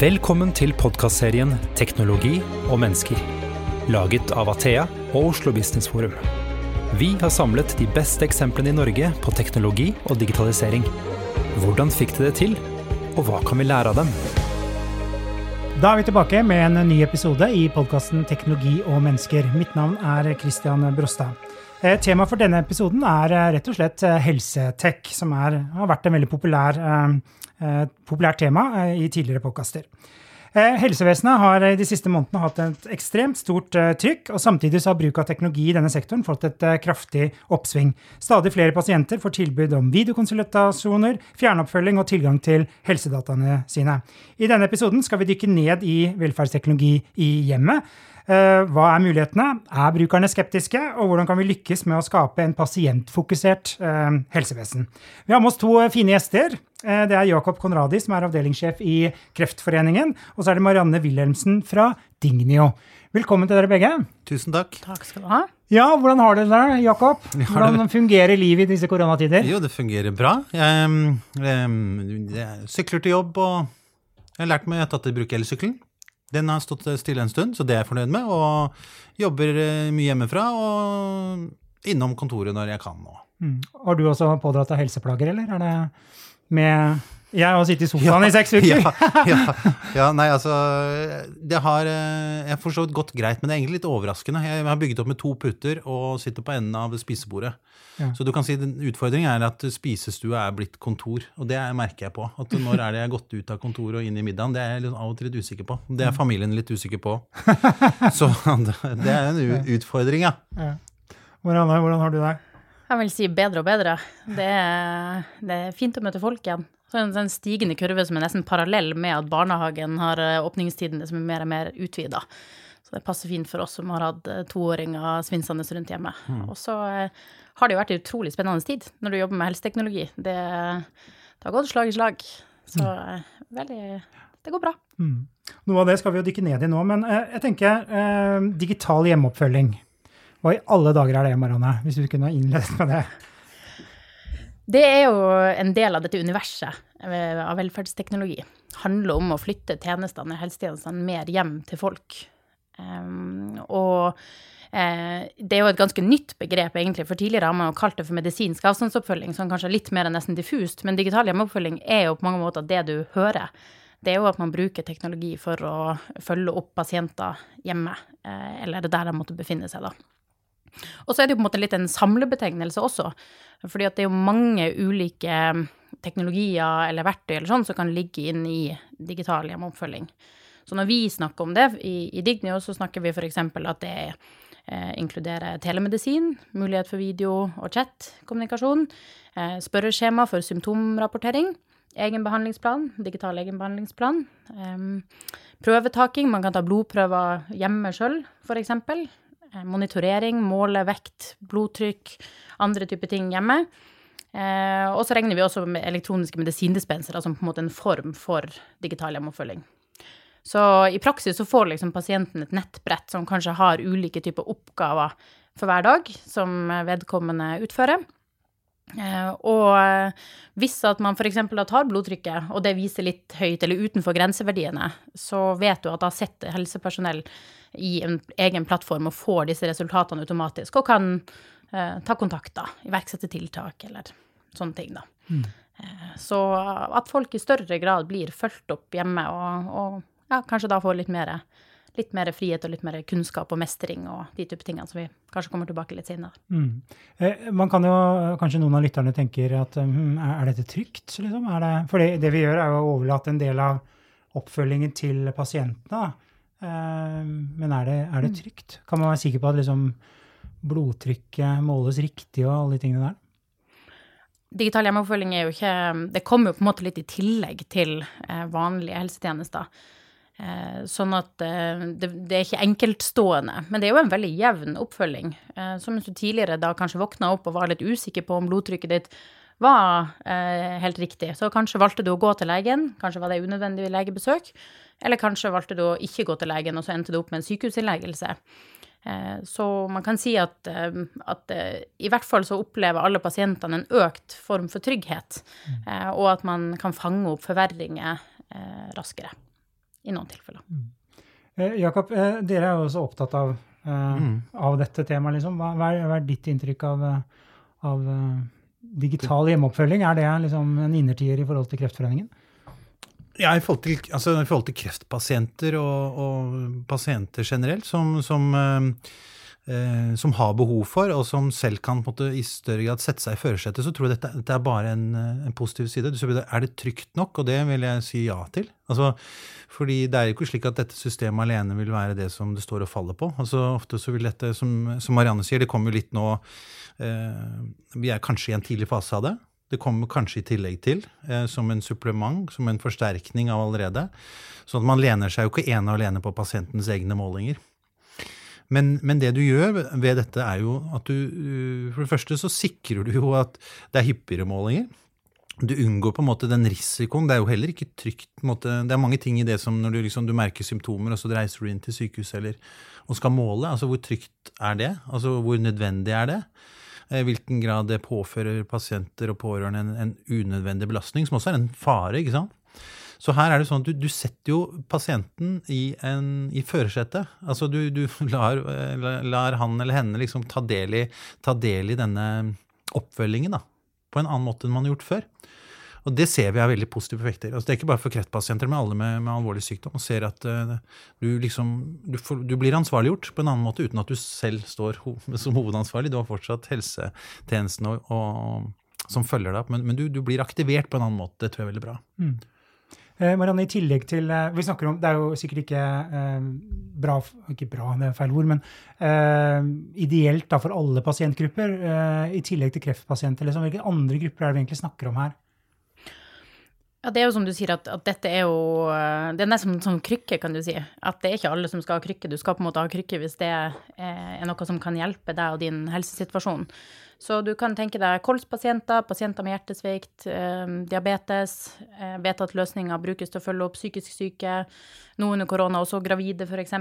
Velkommen til podkastserien 'Teknologi og mennesker', laget av Athea og Oslo Business Forum. Vi har samlet de beste eksemplene i Norge på teknologi og digitalisering. Hvordan fikk de det til, og hva kan vi lære av dem? Da er vi tilbake med en ny episode i podkasten Teknologi og mennesker. Mitt navn er Christian Brostad. Eh, Temaet for denne episoden er eh, rett og slett eh, helsetech, som er, har vært en veldig populær, eh, populært tema i tidligere podkaster. Eh, Helsevesenet har de siste månedene hatt et ekstremt stort eh, trykk, og samtidig har bruk av teknologi i denne sektoren fått et kraftig oppsving. Stadig flere pasienter får tilbud om videokonsultasjoner, fjernoppfølging og tilgang til helsedataene sine. I denne episoden skal vi dykke ned i velferdsteknologi i hjemmet. Eh, Hva er mulighetene? Er brukerne skeptiske? Og hvordan kan vi lykkes med å skape en pasientfokusert eh, helsevesen? Vi har med oss to eh, fine gjester. Eh, Det er Jakob Konradi, som er avdelingssjef i Kreftforeningen. Og så er det Marianne Wilhelmsen fra Dignio. Velkommen til dere begge. Tusen takk. Takk skal du ha. Ja, hvordan har dere det, Jakob? Hvordan fungerer livet i disse koronatider? Jo, det fungerer bra. Jeg, um, jeg sykler til jobb, og jeg har lært meg å tatt i bruk elsykkelen. Den har stått stille en stund, så det er jeg fornøyd med. Og jobber eh, mye hjemmefra og innom kontoret når jeg kan nå. Mm. Har du også pådratt deg helseplager, eller? Er det med Jeg har sittet i sofaen i seks uker. Ja, ja, ja, nei, altså Det har eh, Jeg har for så vidt gått greit, men det er egentlig litt overraskende. Jeg har bygget opp med to puter og sitter på enden av spisebordet. Ja. Så du kan si Utfordringen er at spisestua er blitt kontor, og det merker jeg på. At når er det jeg har gått ut av kontoret og inn i middagen? Det er jeg av og til litt usikker på. Det er familien litt usikker på. Så det er en utfordring, ja. Ja. Marianne, hvordan har du det? Jeg vil si bedre og bedre. Det er, det er fint å møte folk igjen. Så en en stigende kurve som er nesten parallell med at barnehagen har eh, åpningstidene som er mer og mer utvida. Så det passer fint for oss som har hatt eh, toåringer svinsende rundt hjemme. Og så eh, har det jo vært en utrolig spennende tid når du jobber med helseteknologi. Det, det har gått slag i slag. Så mm. veldig Det går bra. Mm. Noe av det skal vi jo dykke ned i nå, men jeg tenker eh, digital hjemmeoppfølging. Hva i alle dager er det, Marianne? Hvis du kunne ha innledet med det. Det er jo en del av dette universet eh, av velferdsteknologi. handler om å flytte tjenestene, helsetjenestene, mer hjem til folk. Um, og eh, det er jo et ganske nytt begrep, egentlig, for tidligere har man jo kalt det for medisinsk avstandsoppfølging, som kanskje er litt mer nesten diffust, men digital hjemmeoppfølging er jo på mange måter det du hører. Det er jo at man bruker teknologi for å følge opp pasienter hjemme, eh, eller der de måtte befinne seg, da. Og så er det jo på en måte litt en samlebetegnelse også, fordi at det er jo mange ulike teknologier eller verktøy eller sånn som kan ligge inn i digital hjemmeoppfølging. Så når vi snakker om det i, i Dignio, så snakker vi f.eks. at det er inkluderer telemedisin, mulighet for video- og chat-kommunikasjon, eh, spørreskjema for symptomrapportering, egenbehandlingsplan, digital egenbehandlingsplan, eh, prøvetaking, man kan ta blodprøver hjemme sjøl, f.eks. Eh, monitorering, måle vekt, blodtrykk, andre typer ting hjemme. Eh, og så regner vi også med elektroniske medisindispensere som på en måte en form for digital hjemmeoppfølging. Så i praksis så får liksom pasienten et nettbrett som kanskje har ulike typer oppgaver for hver dag som vedkommende utfører. Eh, og hvis at man f.eks. tar blodtrykket, og det viser litt høyt eller utenfor grenseverdiene, så vet du at da sitter helsepersonell i en egen plattform og får disse resultatene automatisk, og kan eh, ta kontakt, da, iverksette tiltak eller sånne ting, da. Eh, så at folk i større grad blir fulgt opp hjemme, og, og ja, kanskje da får litt mer, litt mer frihet og litt mer kunnskap og mestring og de type tingene som vi kanskje kommer tilbake litt senere. Mm. Eh, man kan jo, Kanskje noen av lytterne tenker at hm, er er dette trygt? Liksom? Er det, for det, det vi gjør, er jo å overlate en del av oppfølgingen til pasientene. Eh, men er det, er det trygt? Kan man være sikker på at liksom, blodtrykket måles riktig og alle de tingene der? Digital hjemmeoppfølging er jo ikke Det kommer jo på en måte litt i tillegg til eh, vanlige helsetjenester. Eh, sånn at det, det er ikke enkeltstående. Men det er jo en veldig jevn oppfølging. Som hvis du tidligere da kanskje våkna opp og var litt usikker på om blodtrykket ditt var eh, helt riktig, så kanskje valgte du å gå til legen, kanskje var det unødvendig legebesøk, eller kanskje valgte du å ikke gå til legen, og så endte du opp med en sykehusinnleggelse. Eh, Så man kan si at, eh, at eh, i hvert fall så opplever alle pasientene en økt form for trygghet, eh, og at man kan fange opp forverringer eh, raskere. i noen tilfeller. Eh, Jakob, eh, dere er jo også opptatt av, eh, Mm. av dette temaet. Liksom. Hva, hva, er, hva er ditt inntrykk av, av eh, digital hjemmeoppfølging? Er det liksom en innertier i forhold til Kreftforeningen? Ja, i forhold til, altså, i forhold til kreftpasienter og, og pasienter generelt, som, som, eh, som har behov for, og som selv kan måte, i større grad sette seg i førersetet, så tror jeg dette, dette er bare en, eh, en positiv side. Du spør, Er det trygt nok? Og det vil jeg si ja til. Altså, fordi det er jo ikke slik at dette systemet alene vil være det som det står og faller på. Altså, ofte så vil dette, som, som Marianne sier, det kommer jo litt nå eh, Vi er kanskje i en tidlig fase av det. Det kommer kanskje i tillegg til, eh, som en supplement, som en forsterkning av allerede. Sånn at man lener seg jo ikke ene og alene på pasientens egne målinger. Men, men det du gjør ved dette, er jo at du uh, For det første så sikrer du jo at det er hyppigere målinger. Du unngår på en måte den risikoen. Det er jo heller ikke trygt. Måte, det er mange ting i det som når du, liksom, du merker symptomer, og så reiser du inn til sykehuset eller, og skal måle. altså Hvor trygt er det? Altså Hvor nødvendig er det? I hvilken grad det påfører pasienter og pårørende en, en unødvendig belastning, som også er en fare. ikke sant? Så her er det sånn at du, du setter jo pasienten i, en, i førersetet. Altså du, du lar, lar, han eller henne liksom ta del, i, ta del i denne oppfølgingen da, på en annen måte enn man har gjort før. Og det ser vi er veldig positive effekter. Altså det er ikke bare for kreftpasienter, men alle med, med alvorlig sykdom. Og ser at uh, du, liksom, du, får, du, blir ansvarliggjort på en annen måte uten at du selv står ho som hovedansvarlig. Du har fortsatt helsetjenesten og, og, som følger deg opp, men, men du, du, blir aktivert på en annen måte. Det tror jeg er veldig bra. Mm. Eh, Marianne, i tillegg til eh, vi snakker om, Det er jo sikkert ikke eh, bra Ikke bra, det er feil ord, men eh, ideelt da for alle pasientgrupper. Eh, I tillegg til kreftpasienter. Liksom, hvilke andre grupper er det vi egentlig snakker om her? Ja, Det er jo som du sier, at, at dette er jo Det er nesten som krykke, kan du si. At det er ikke alle som skal ha krykke. Du skal på en måte ha krykke hvis det er noe som kan hjelpe deg og din helsesituasjon. Så du kan tenke deg kolspasienter, pasienter med hjertesvikt, eh, diabetes. Eh, vet at løsninger brukes til å følge opp psykisk syke. Nå under korona også gravide, f.eks.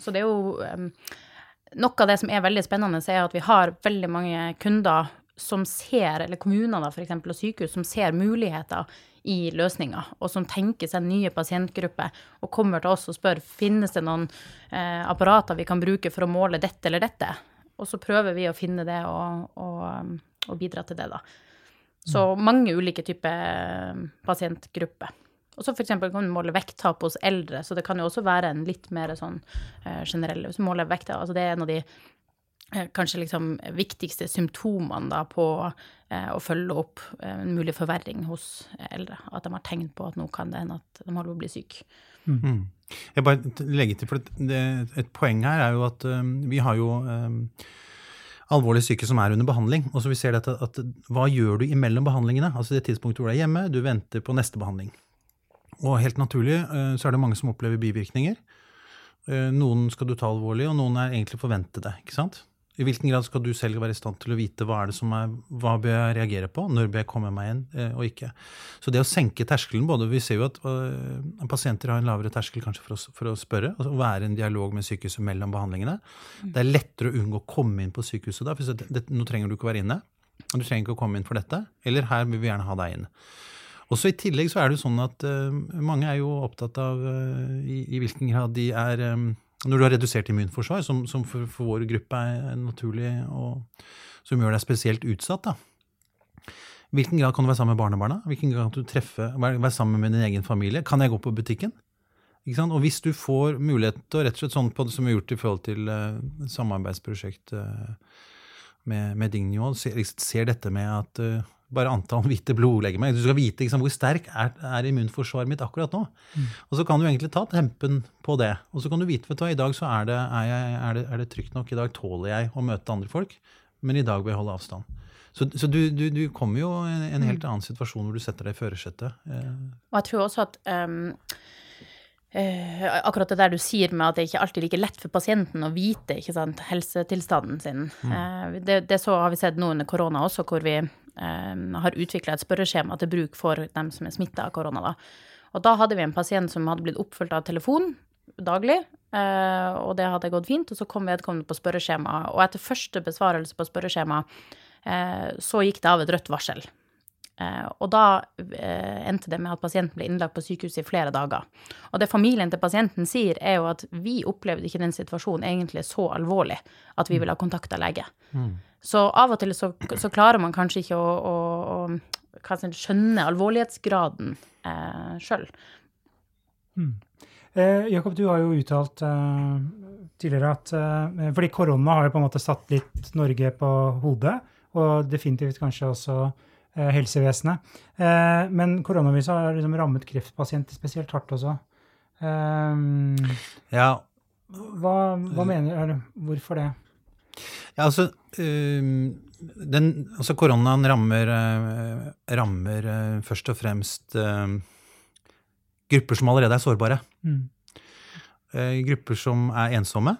Så det er jo eh, Noe av det som er veldig spennende, er at vi har veldig mange kunder som ser, eller kommuner da, eksempel og sykehus, som ser muligheter i løsninger, og som tenker seg nye pasientgrupper, og kommer til oss og spør finnes det noen eh, apparater vi kan bruke for å måle dette eller dette. Og så prøver vi å finne det og, og, og bidra til det, da. Så mange ulike typer pasientgrupper. Og så f.eks. kan du måle vekttap hos eldre, så det kan jo også være en litt mer sånn eh, generell Hvis du måler vekttap, altså det er en av de eh, kanskje liksom viktigste symptomene da på eh, å følge opp en mulig forverring hos eldre. At de har tegn på at nå kan det hende at de holder på å bli syke. Mm. Jeg bare legger til, for det, Et poeng her er jo at um, vi har jo um, alvorlig syke som er under behandling. og så vi ser at, at Hva gjør du imellom behandlingene? Altså det tidspunktet hvor du er hjemme, du venter på neste behandling. Og helt naturlig uh, så er det mange som opplever bivirkninger. Uh, noen skal du ta alvorlig, og noen er egentlig forventede. ikke sant? I hvilken grad skal du selv være i stand til å vite hva er det som er, hva bør jeg reagere på, når bør jeg komme meg inn eh, og ikke. Så det å senke terskelen både, Vi ser jo at uh, pasienter har en lavere terskel kanskje for å, for å spørre, altså være i en dialog med sykehuset mellom behandlingene. Mm. Det er lettere å unngå å komme inn på sykehuset da. for det, det, Nå trenger du ikke å være inne. Du trenger ikke å komme inn for dette. Eller her vil vi gjerne ha deg inn. Og så I tillegg så er det jo sånn at uh, mange er jo opptatt av uh, i, i, hvilken grad de er når du har redusert immunforsvar, som, som for, for, vår gruppe er naturlig, og som gjør deg spesielt utsatt, da. Hvilken grad kan du være sammen med barnebarna? Hvilken grad kan du treffe, være sammen med din egen familie? Kan jeg gå på butikken? Og hvis du får mulighet til å rett og slett sånn på det som er gjort i forhold til uh, samarbeidsprosjekt uh, med, med Dignio, ser, ser, dette med at uh, bare antall hvite blodlegemer. Du skal vite liksom, hvor sterk er, er, immunforsvaret mitt akkurat nå. Mm. Og så kan du egentlig ta tempen på det. Og så kan du vite vet du hva, i dag så er det, er, jeg, er, det, er det trygt nok. I dag tåler jeg å møte andre folk, men i dag bør jeg holde avstand. Så, så du, du, du, kommer jo i en, en helt annen situasjon hvor du setter deg i førersetet. Eh. Og jeg tror også at um akkurat det der du sier med at det ikke alltid er like lett for pasienten å vite ikke sant, helsetilstanden sin. Mm. Uh, det, det, så har vi sett nå under korona også, hvor vi har utvikla et spørreskjema til bruk for dem som er smitta av korona. Da. Og da hadde vi en pasient som hadde blitt oppfulgt av telefon daglig, og det hadde gått fint. Og så kom vedkommende på spørreskjema, og etter første besvarelse på spørreskjema så gikk det av et rødt varsel. Eh, og da eh, endte det med at pasienten ble innlagt på sykehuset i flere dager. Og det familien til pasienten sier, er jo at vi opplevde ikke den situasjonen egentlig så alvorlig at vi ville ha kontakta lege. Mm. Så av og til så, så, klarer man kanskje ikke å, å, å skjønne alvorlighetsgraden eh, sjøl. Mm. Eh, Jakob, du har jo uttalt eh, tidligere at eh, Fordi korona har jo på en måte satt litt Norge på hodet, og definitivt kanskje også helsevesenet. Eh, men koronaviruset har liksom rammet kreftpasienter spesielt hardt også. Eh, ja. Hva, hva mener du? Hvorfor det? Ja, altså, den, altså Koronaen rammer, rammer, først og fremst grupper som allerede er sårbare. Mm. Grupper som er ensomme.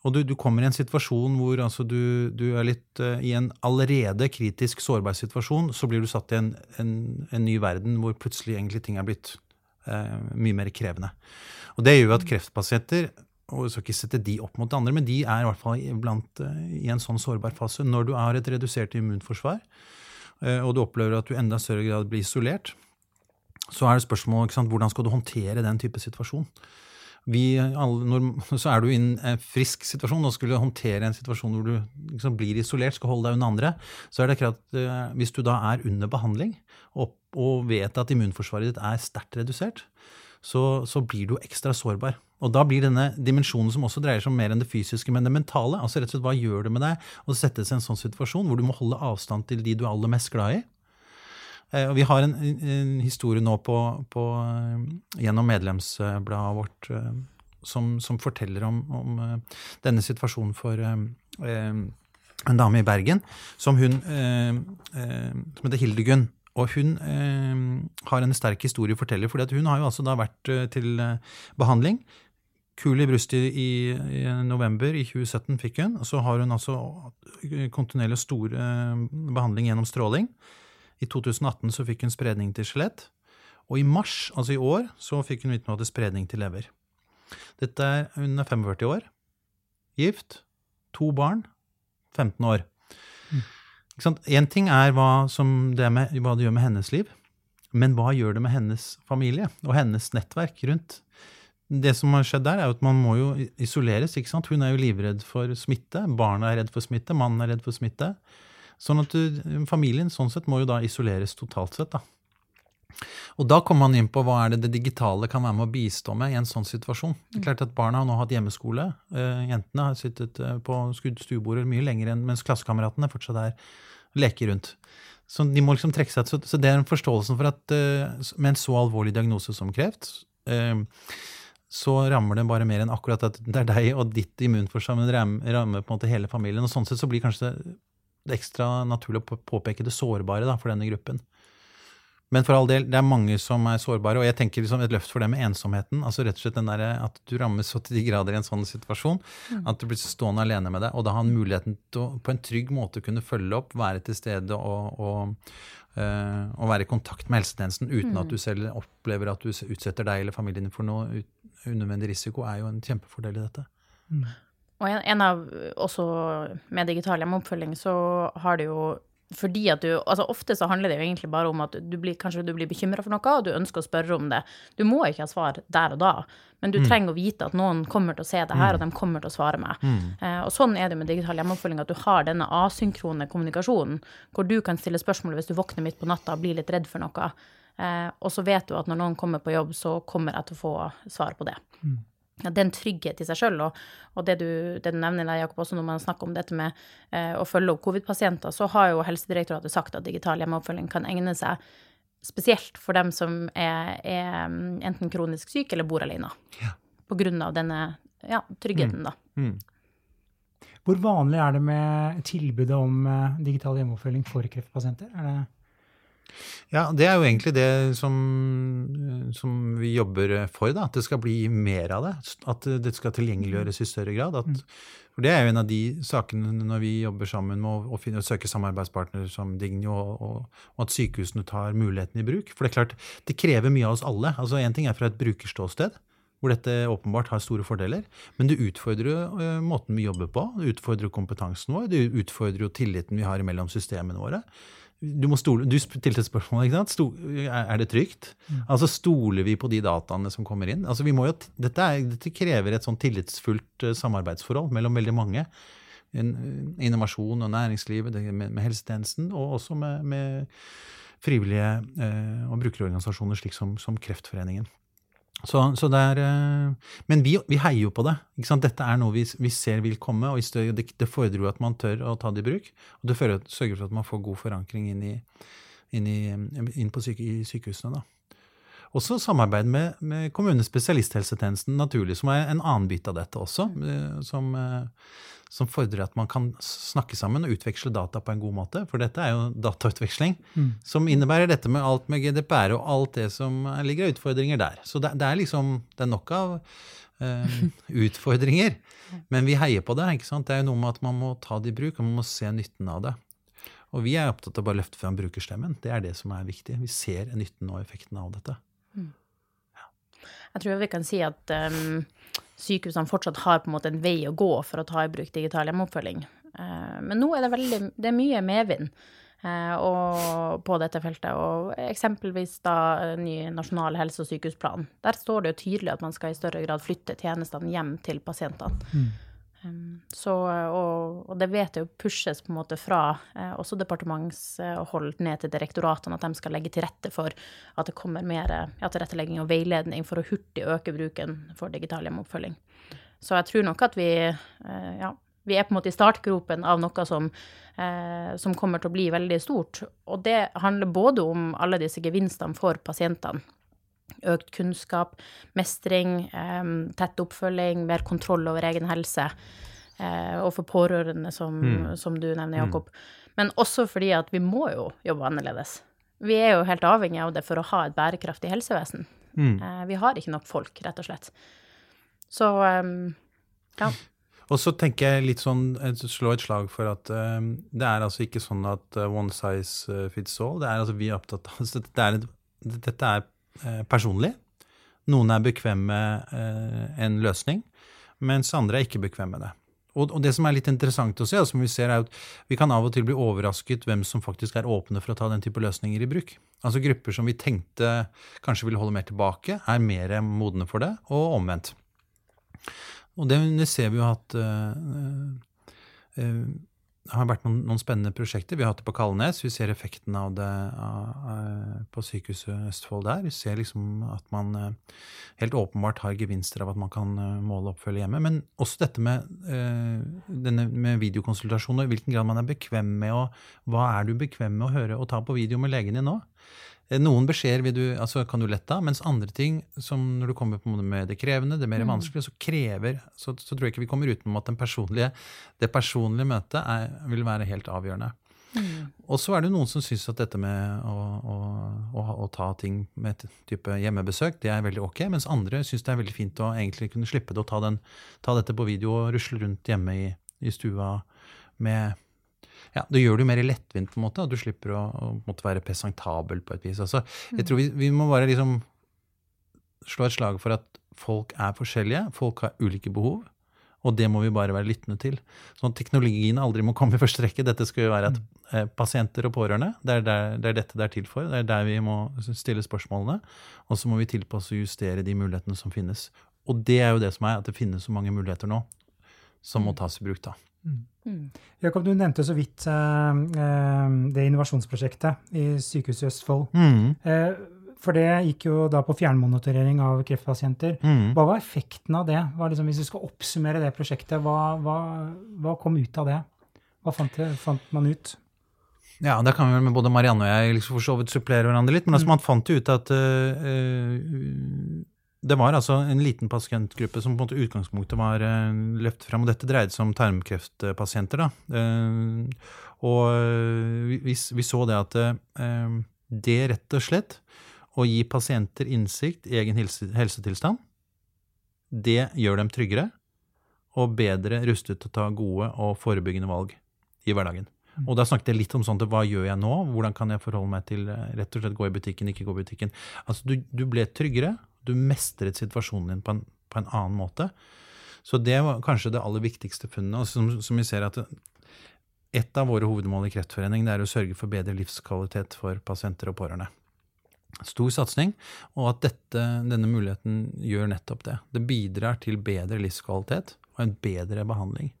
Og du, du, kommer i en situasjon hvor altså, du, du, er litt uh, i en allerede kritisk sårbar situasjon, så blir du satt i en, en, en ny verden hvor plutselig egentlig ting er blitt uh, mye mer krevende. Og det gjør at kreftpasienter og jeg skal ikke sette de opp mot de andre, men de er i hvert fall blant, uh, i en sånn sårbar fase. Når du har et redusert immunforsvar, og du opplever at du enda større grad blir isolert, så er det spørsmålet hvordan skal du håndtere den type situasjon vi, alle, når, så er du i en frisk situasjon og skulle håndtere en situasjon hvor du liksom blir isolert, skal holde deg unna andre, så er det klart at uh, hvis du da er under behandling og, og vet at immunforsvaret ditt er sterkt redusert, så, så, blir du ekstra sårbar. Og da blir denne dimensjonen som også dreier seg om mer enn det fysiske, men det mentale. altså rett og slett Hva gjør det med deg å sette seg i en sånn situasjon hvor du må holde avstand til de du er aller mest glad i? Eh, og vi har en, en historie nå på, på, eh, gjennom medlemsbladet vårt eh, som, som forteller om, om, denne situasjonen for en dame i Bergen som hun som heter Hildegunn. Og hun har en sterk historie å fortelle, for hun har jo altså da vært til behandling kul i brystet i, i, november i 2017 fikk hun. Og så har hun altså kontinuerlig stor behandling gjennom stråling. I 2018 så fikk hun spredning til skjelett. Og i mars, altså i år, så fikk hun vite noe til spredning til lever. Dette er Hun er 45 år, gift, to barn, 15 år. Én mm. ting er hva, det med, hva det gjør med hennes liv, men hva gjør det med hennes familie og hennes nettverk rundt? Det som har skjedd der, er jo at man må jo isoleres. ikke sant? Hun er jo livredd for smitte, barna er redd for smitte, mannen er redd for smitte. Sånn at du, familien sånn sett må jo da isoleres totalt sett. da. Og da kommer man inn på hva er det det digitale kan være med å bistå med i en sånn situasjon. Det er klart at Barna har nå hatt hjemmeskole. Uh, jentene har sittet uh, på stuebordet mye lenger enn mens klassekameratene fortsatt er leker rundt. Så de må liksom trekke seg så, så det er en forståelsen for at uh, med en så alvorlig diagnose som kreft, så rammer det bare mer enn akkurat at det er deg og ditt immunforsvar, men rammer på en måte hele familien. Og sånn sett så blir kanskje det det er ekstra naturlig å påpeke det sårbare da, for denne gruppen. Men for all del, det er mange som er sårbare, og jeg tenker liksom et løft for dem med ensomheten. altså rett og slett den der, At du rammes så til de grader i en sånn situasjon mm. at du blir stående alene med det. Og da ha muligheten til å på en trygg måte kunne følge opp, være til stede og, og, øh, og være i kontakt med helsetjenesten uten mm. at du selv opplever at du utsetter deg eller familien din for noe unødvendig risiko, er jo en kjempefordel i dette. Mm. Og en, en, av Også med digital hjemmeoppfølging så har det jo fordi at du Altså ofte så handler det jo egentlig bare om at du blir, kanskje du blir bekymra for noe, og du ønsker å spørre om det. Du må ikke ha svar der og da, men du mm. trenger å vite at noen kommer til å se det her, mm. og de kommer til å svare meg. Mm. Eh, og sånn er det med digital hjemmeoppfølging, at du har denne asynkrone kommunikasjonen, hvor du kan stille spørsmål hvis du våkner midt på natta og blir litt redd for noe. Eh, og så vet du at når noen kommer på jobb, så kommer jeg til å få svar på det. Mm det er en trygghet i seg sjøl. Og, og, det, du, det du nevner, Jakob, også når man snakker om dette med eh, å følge opp covid-pasienter, så har jo Helsedirektoratet sagt at digital hjemmeoppfølging kan egne seg spesielt for dem som er, er mm, enten kronisk syke eller bor alene. Ja. På grunn av denne ja, tryggheten, mm. da. Mm. Hvor vanlig er det med tilbudet om uh, digital hjemmeoppfølging for kreftpasienter? Er det ja, det er jo egentlig det som, som, vi jobber for, da. At det skal bli mer av det. At det skal tilgjengeliggjøres i større grad. At, for det er jo en av de sakene når vi jobber sammen med å, å, finne, å søke samarbeidspartnere som Digno, og, og, at sykehusene tar muligheten i bruk. For det er klart, det krever mye av oss alle. Altså Én ting er fra et brukerståsted hvor dette åpenbart har store fordeler. Men det utfordrer jo uh, måten vi jobber på, det utfordrer kompetansen vår, det utfordrer jo tilliten vi har mellom systemene våre. Du, må stole, du stilte spørsmål, ikke sant? Stol, er det trygt? Mm. Altså Stoler vi på de dataene som kommer inn? Altså vi må jo, dette, er, dette krever et sånn tillitsfullt uh, samarbeidsforhold mellom veldig mange. En, innovasjon og næringslivet, med, med, helsetjenesten, og også med, med frivillige eh, og brukerorganisasjoner slik som, som Kreftforeningen. Så, så er, eh, men vi, vi, heier jo på det. Dette er noe vi, vi, ser vil komme, og det, det, fordrer jo at man tør å ta det i bruk. Og det sørger for at man får god forankring inn, i, inn, i, inn syke, i sykehusene. Da. Også samarbeid med, med kommunens spesialisthelsetjenesten, naturlig, som er en annen bit av dette også. Eh, som, eh, som fordrer at man kan snakke sammen og utveksle data på en god måte. For dette er jo datautveksling, mm. som innebærer dette med alt med GDPR og alt det som ligger av utfordringer der. Så det, det er liksom det er nok av utfordringer. Men vi heier på det. ikke sant? Det er jo noe med at man må ta det i bruk, og man må se nytten av det. Og vi er opptatt av å bare løfte fram brukerstemmen. Det er det som er viktig. Vi ser nytten og effekten av dette. Jeg tror vi kan si at um sykehusene fortsatt har på en måte en vei å gå for å ta i bruk digital hjemmeoppfølging. Uh, men nå er det, veldig, det er mye medvind eh, på dette feltet. Og eksempelvis da ny nasjonal helse- og sykehusplan. Der står det jo tydelig at man skal i større grad flytte tjenestene hjem til pasientene. Mm. Så, og, og, det vet jeg jo pushes på en måte fra eh, også departementshold ned til direktoratene, at de skal legge til rette for at det kommer mer ja, tilrettelegging og veiledning for å hurtig øke bruken for digital hjemmeoppfølging. Så jeg tror nok at vi, eh, ja, vi er på en måte i startgropen av noe som, eh, som kommer til å bli veldig stort. Og det handler både om alle disse gevinstene for pasientene økt kunnskap, mestring, tett oppfølging, mer kontroll over egen helse. Eh, og for pårørende, som, mm. som du nevner, mm. Jakob. Men også fordi at vi må jo jobbe annerledes. Vi er jo helt avhengig av det for å ha et bærekraftig helsevesen. Mm. Eh, vi har ikke nok folk, rett og slett. Så ja. Og så tenker jeg litt sånn, slå et slag for at det er altså ikke sånn at one size fits all. Det er altså vi er opptatt av det er, Dette er Eh, personlig. Noen er bekvem med eh, en løsning, mens andre er ikke bekvem med det. Og, det som er litt interessant å se, og som vi ser er at vi kan av og til bli overrasket hvem som faktisk er åpne for å ta den type løsninger i bruk. Altså Grupper som vi tenkte kanskje ville holde mer tilbake, er mer modne for det, og omvendt. Og det, ser vi jo at det har vært noen, noen, spennende prosjekter. Vi har hatt det på Kalnes. Vi ser effekten av det uh, på Sykehuset Østfold der. Vi ser liksom at man uh, helt åpenbart har gevinster av at man kan måle måle oppfølge hjemme. Men også dette med, med videokonsultasjoner, og i hvilken grad man er bekvem med å Hva er du bekvem med å høre og ta på video med legen din nå? Eh, noen beskjeder du, altså kan du lette av, mens andre ting, som når du kommer på med det krevende, det mer mm. vanskelige, så krever, så, så, tror jeg ikke vi kommer utenom at personlige, det personlige møtet er, vil være helt avgjørende. Mm. Og så er det noen som syns at dette med å, å, å, å, ta ting med et type hjemmebesøk, det er veldig ok, mens andre syns det er veldig fint å egentlig kunne slippe det og ta, den, ta dette på video og rusle rundt hjemme i, i stua med ja, det gjør det jo mer lettvint, på en måte, og du slipper å, å måtte være presentabel på et vis. Altså, jeg tror vi, vi må bare liksom slå et slag for at folk er forskjellige. Folk har ulike behov. Og det må vi bare være lyttende til. Sånn at teknologien aldri må komme i første rekke. Dette skal jo være at eh, pasienter og pårørende, det er, der, det er, dette det er til for. Det er der vi må stille spørsmålene. Og så må vi tilpasse og justere de mulighetene som finnes. Og det er jo det som er, at det finnes så mange muligheter nå som må tas i bruk da. Mm. Mm. Jakob, du nevnte så vidt eh, det innovasjonsprosjektet i Sykehuset Østfold. Mm. Eh, for det gikk jo da på fjernmonitorering av kreftpasienter. Mm. Hva var effekten av det? Liksom, hvis vi skal oppsummere det prosjektet, hva, hva, hva kom ut av det? Hva fant, det, fant man ut? Ja, der kan vi vel med både Marianne og jeg liksom for så vidt supplere hverandre litt. Men altså, mm. man fant jo ut at uh, det var altså en liten pasientgruppe som på en måte utgangspunktet var uh, løftet frem. Og dette dreide seg om tarmkreftpasienter. da. Uh, og uh, vi, vi, så det at det rett og slett å gi pasienter innsikt i egen helsetilstand, det gjør dem tryggere og bedre rustet til å ta gode og forebyggende valg i hverdagen. Mm. Og da snakket jeg litt om sånt, hva gjør jeg nå? Hvordan kan jeg forholde meg til rett og slett gå i butikken, ikke gå i butikken? Altså, du, du ble tryggere, du mestret situasjonen din på en, på en, annen måte. Så det var kanskje det aller viktigste funnet. Og som, som vi ser at et av våre hovedmål i Kreftforening det er å sørge for bedre livskvalitet for pasienter og pårørende. Stor satsing, og at dette, denne muligheten gjør nettopp det. Det bidrar til bedre livskvalitet og en bedre behandling.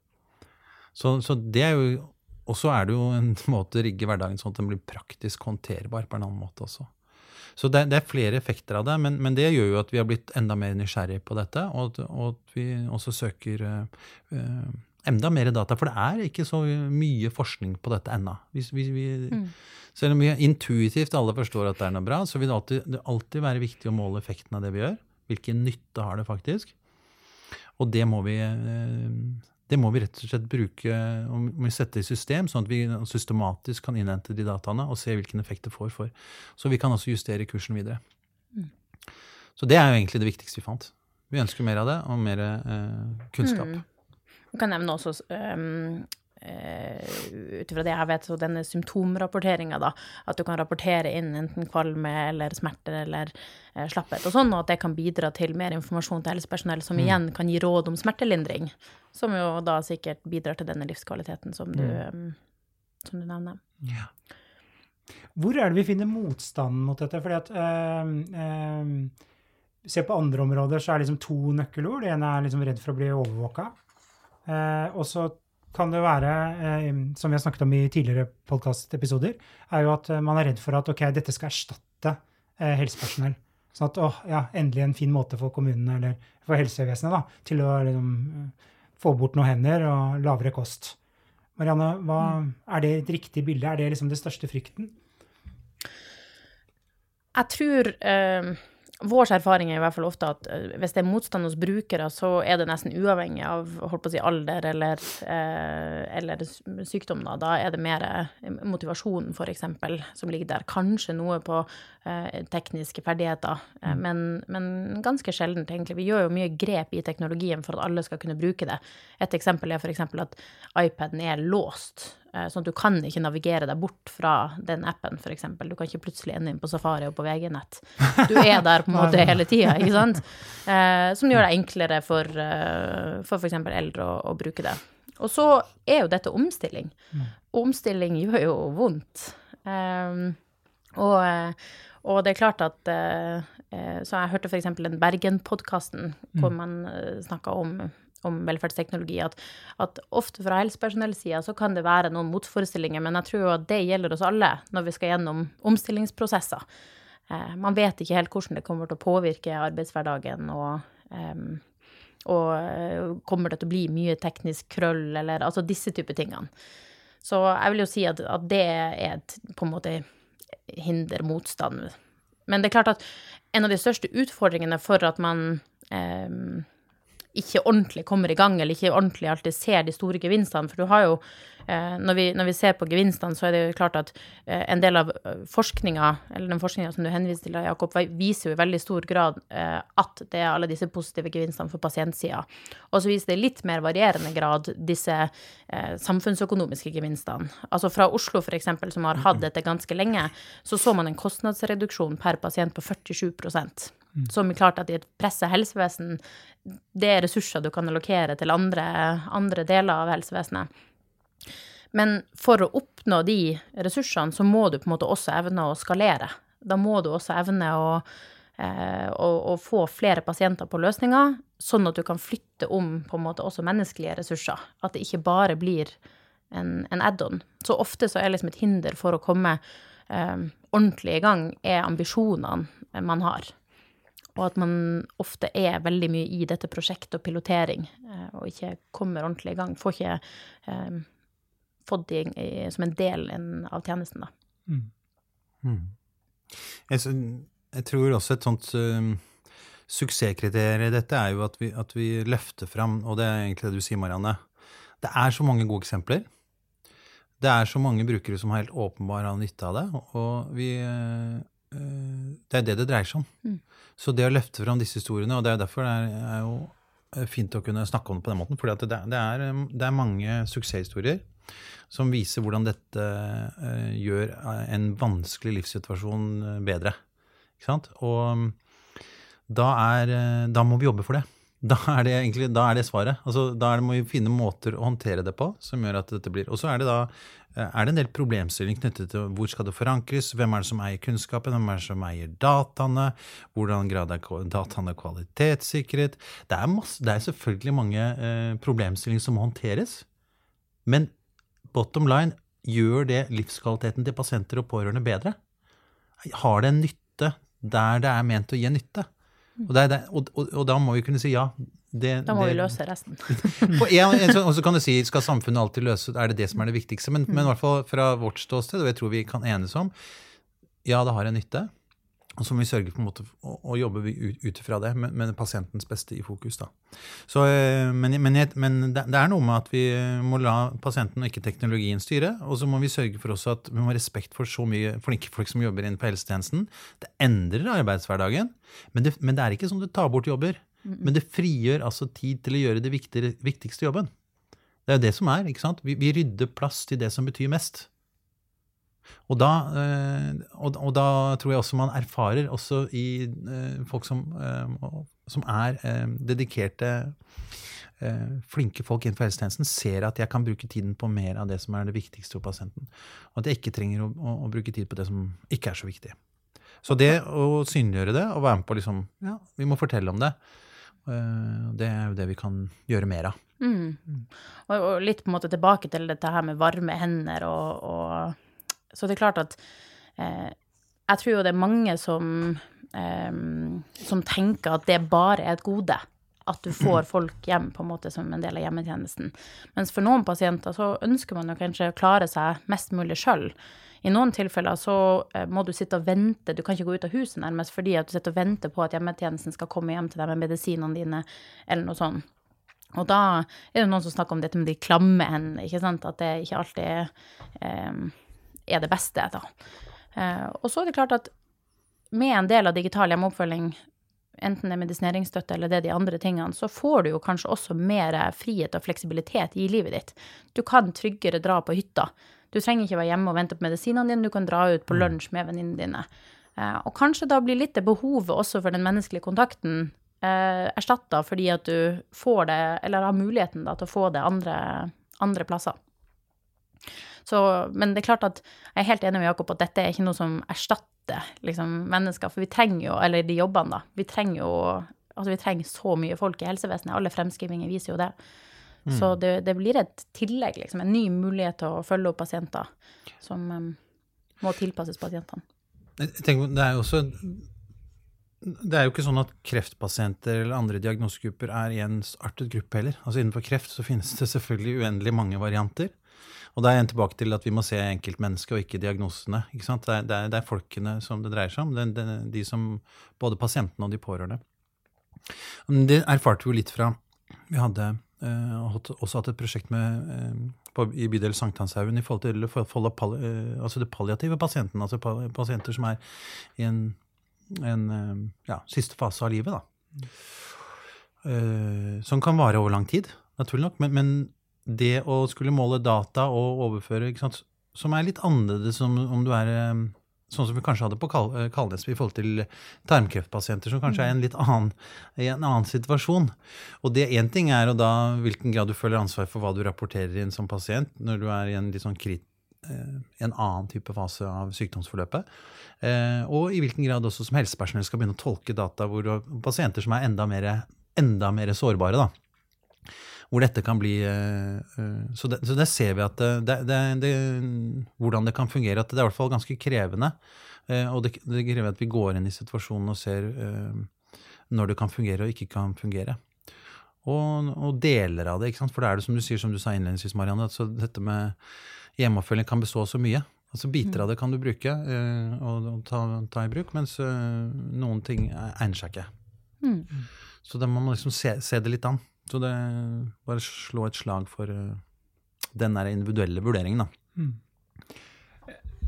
Så, så det er jo Og så er det jo en måte å rigge hverdagen sånn at den blir praktisk håndterbar på en annen måte også. Så det, det er flere effekter av det, men, men, det gjør jo at vi har blitt enda mer nysgjerrig på dette, og, og at vi også søker uh, enda mer data. For det er ikke så mye forskning på dette ennå. Mm. Selv om vi intuitivt alle forstår at det er noe bra, så vil det alltid, det alltid være viktig å måle effekten av det vi gjør. Hvilken nytte har det faktisk? Og det må vi, eh, det må vi rett og slett bruke og vi sette i system, sånn at vi systematisk kan innhente de dataene og se hvilken effekt det får for. Så vi kan også justere kursen videre. Mm. Så det er jo egentlig det viktigste vi fant. Vi ønsker mer av det, og mer eh, kunnskap. Mm. Jeg kan nevne også um, uh, ut ifra det jeg vet, så denne symptomrapporteringa, da. At du kan rapportere inn enten kvalme eller smerter eller uh, slapphet og sånn, og at det kan bidra til mer informasjon til helsepersonell, som mm. igjen kan gi råd om smertelindring. Som jo da sikkert bidrar til denne livskvaliteten som du, mm. som du nevner. Ja. Hvor er det vi finner motstanden mot dette? Fordi at uh, Se på andre områder, så er det liksom to nøkkelord. Det ene er liksom redd for å bli overvåka. Eh, og så kan det være, eh, som vi har snakket om i tidligere podkastepisoder, er jo at eh, man er redd for at ok, dette skal erstatte eh, helsepersonell. Sånn at åh, ja, endelig en fin måte for kommunene eller for helsevesenet da, til å liksom, få bort noen hender og lavere kost. Marianne, hva, er det et riktig bilde? Er det liksom det største frykten? Jeg tror eh, vår erfaring er i hvert fall ofte at eh, hvis det er motstand hos brukere, så er det nesten uavhengig av holdt på å si, alder eller, eh, eller sykdom. Da. da er det mer eh, motivasjonen, f.eks., som ligger der. Kanskje noe på tekniske ferdigheter, mm. men, men, ganske sjeldent, egentlig. Vi gjør jo mye grep i teknologien for at alle skal kunne bruke det. Et eksempel er f.eks. at iPaden er låst. Eh, sånn at du kan ikke navigere deg bort fra den appen, f.eks. Du kan ikke plutselig ende inn på Safari og på VG-nett. Du er der på en måte hele tida, ikke sant? Eh, som gjør det enklere for, for f.eks. eldre å, å, bruke det. Og så er jo dette omstilling. Mm. Og omstilling gjør jo vondt. Um, og, og, det er klart at Så jeg hørte f.eks. den Bergen-podkasten hvor mm. man snakka om om velferdsteknologi, at, at ofte fra helsepersonellsida så kan det være noen motforestillinger, men jeg tror jo at det gjelder oss alle når vi skal gjennom omstillingsprosesser. Eh, man vet ikke helt hvordan det kommer til å påvirke arbeidshverdagen, og, eh, og kommer det til å bli mye teknisk krøll, eller altså disse typer tingene. Så jeg vil jo si at, at det er et på en måte hinder motstand. Men det er klart at en av de største utfordringene for at man eh, ikke ordentlig kommer i gang, eller ikke ordentlig alltid ser de store gevinstene. For du har jo, eh, når vi, når vi ser på gevinstene, så er det jo klart at eh, en del av eh, forskninga, eller den forskninga som du henviser til, Jakob, viser jo i veldig stor grad at det er alle disse positive gevinstene for pasientsida. Og så viser det i litt mer varierende grad disse samfunnsøkonomiske gevinstene. Altså fra Oslo, f.eks., som har hatt dette ganske lenge, så så man en kostnadsreduksjon per pasient på 47 som er klart at i et pressa helsevesen, det er ressurser du kan allokere til andre, andre deler av helsevesenet. Men for å oppnå de ressursene, så må du på en måte også evne å skalere. Da må du også evne å, eh, å, å få flere pasienter på løsninger, sånn at du kan flytte om på en måte også menneskelige ressurser. At det ikke bare blir en, en add-on. Så ofte så er liksom et hinder for å komme eh, ordentlig i gang, er ambisjonene man har. Og at man ofte er veldig mye i dette prosjektet og pilotering, eh, og ikke kommer ordentlig i gang. Får ikke eh, fått det som en del av tjenesten, da. Mm. Mm. Jeg, jeg, tror også et sånt uh, suksesskriterium i dette er jo at vi, at vi, løfter fram, og det er egentlig det du sier, Marianne. Det er så mange gode eksempler. Det er så mange brukere som har helt åpenbart har nytte av det. Og vi, uh, det er det det dreier seg om. Mm. Så det å løfte fram disse historiene, og det er derfor det er, er jo eh, fint å kunne snakke om det på den måten, for det, det, er, det er mange suksesshistorier som viser hvordan dette uh, gjør en vanskelig livssituasjon bedre. Ikke sant? Og da, er, da må vi jobbe for det. Da er det egentlig da er det svaret. Altså, da må vi finne måter å håndtere det på som gjør at dette blir Og så er det da eh, er det en del problemstilling knyttet til hvor skal det forankres, hvem er det som eier kunnskapen, hvem er det som eier dataene, hvordan grad er dataene kvalitetssikret Det er, masse, det er selvfølgelig mange eh, problemstillinger som må håndteres. Men bottom line, gjør det livskvaliteten til pasienter og pårørende bedre? Har det en nytte der det er ment å gi nytte? Og, det og, og, og da må vi kunne si ja. Det, Da må det, vi løse resten. en, og så kan du si, skal samfunnet alltid løse Er det det som er det viktigste? Men, men i hvert fall fra vårt ståsted, og jeg tror vi kan enes om, ja, det har en nytte. Og så må vi sørge på en måte å, å jobbe ut, ifra fra det, med, med pasientens beste i fokus. da. Så, eh, men men, men det, det er noe med at vi må la pasienten og ikke teknologien styre. Og så må vi sørge for også at vi må ha respekt for så mye flinke folk som jobber inne på helsetjenesten. Det endrer arbeidshverdagen, men det, men det er ikke sånn det tar bort jobber. Men det frigjør altså tid til å gjøre det viktigste jobben. Det er jo det som er. ikke sant? Vi, vi rydder plass til det som betyr mest. Og da, eh, og, og da tror jeg også man erfarer, også i eh, folk som, eh, som er dedikerte, flinke folk innenfor helsetjenesten, ser at jeg kan bruke tiden på mer av det som er det viktigste for pasienten. Og at jeg ikke trenger å, å, å bruke tid på det som ikke er så viktig. Så det å synliggjøre det og være med på liksom, ja, vi må fortelle om det, det er jo det vi kan gjøre mer av. Mm. Og, og litt på en måte tilbake til dette her med varme hender og, og Så det er klart at eh, jeg tror jo det er mange som eh, som tenker at det bare er et gode. At du får folk hjem på en måte som en del av hjemmetjenesten. Mens for noen pasienter så ønsker man jo kanskje å klare seg mest mulig sjøl. I noen tilfeller så eh, må du sitte og vente, du kan ikke gå ut av huset nærmest fordi at du sitter og venter på at hjemmetjenesten skal komme hjem til deg med medisinene dine, eller noe sånt. Og da er det noen som snakker om dette med de klamme hendene, ikke sant, at det ikke alltid eh, er det beste, da. Eh, og så er det klart at med en del av digital hjemmeoppfølging, enten det er medisineringsstøtte eller det er de andre tingene, så får du jo kanskje også mer frihet og fleksibilitet i livet ditt. Du kan tryggere dra på hytta. Du trenger ikke være hjemme og vente på medisinene dine, du kan dra ut på lunsj med venninnene dine. Eh, og kanskje da blir litt det behovet også for den menneskelige kontakten eh, erstatta fordi at du får det, eller har muligheten da, til å få det andre, andre plasser. Så, men det er klart at jeg er helt enig med Jakob at dette er ikke noe som erstatter liksom, mennesker, for vi trenger jo, eller de jobbene, da, vi trenger jo altså vi trenger så mye folk i helsevesenet. Alle fremskrivinger viser jo det. Så det, det blir et tillegg, liksom, en ny mulighet til å følge opp pasienter som um, må tilpasses pasientene. Jeg tenker, det er jo også det er jo ikke sånn at kreftpasienter eller andre diagnosegrupper er i en artet gruppe heller. Altså Innenfor kreft så finnes det selvfølgelig uendelig mange varianter. Og da er jeg tilbake til at vi må se enkeltmennesket og ikke diagnosene. Ikke sant? Det, er, det, er, det er folkene som det dreier seg om. Det, de som, både pasientene og de pårørende. Det erfarte vi jo litt fra Vi hadde eh, også hatt et prosjekt med, eh, på, i bydel Sankthanshaugen i forhold til for, for, pal, eh, altså det palliative pasienten. Altså pa, pasienter som er i en, en eh, ja, siste fase av livet. da. Eh, som kan vare over lang tid, naturlig nok. Men, men det å skulle måle data og overføre, sant, som er litt annerledes om, om du er eh, sånn som vi kanskje hadde på Kal eh, Kalnes i forhold til tarmkreftpasienter, som kanskje er i en litt annen, en annen situasjon. Og det én ting er og da hvilken grad du føler ansvar for hva du rapporterer inn som pasient når du er i en litt sånn krit, eh, en annen type fase av sykdomsforløpet. Og i hvilken grad også som helsepersonell skal begynne å tolke data hvor pasienter som er enda mer, enda mer sårbare. da hvor dette kan bli eh, eh, Så det, så det ser vi at det, det, det, hvordan det kan fungere. At det er i hvert fall ganske krevende. eh, Og det, krever at vi går inn i situasjonen og ser eh, når det kan fungere og ikke kan fungere. Og, og deler av det. ikke sant? For det er det som du sier, som du sa innledningsvis, Marianne, at så dette med hjemmeoppfølging kan bestå av så mye. Altså Biter av det kan du bruke eh, og, ta, ta i bruk, mens eh, noen ting egner seg ikke. Mm. Så da må man liksom se, se det litt an. Så det bare slå et slag for uh, den der individuelle vurderingen, da. Mm.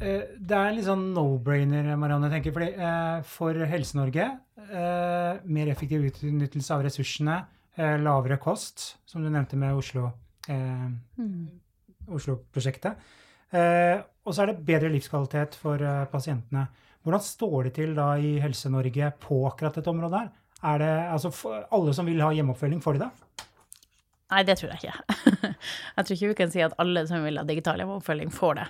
Det er en litt sånn no-brainer, Marianne, tenker. Fordi, eh, for Helse-Norge, eh, mer effektiv utnyttelse av ressursene, eh, lavere kost, som du nevnte med Oslo, eh, Mm. Oslo-prosjektet. Eh, og så er det bedre livskvalitet for eh, pasientene. Hvordan står det til da i Helse-Norge på akkurat dette området her? Er det, altså, alle som vil ha hjemmeoppfølging, får de det? Nei, det tror jeg ikke. jeg tror ikke vi kan si at alle som vil ha digital hjemmeoppfølging, får det.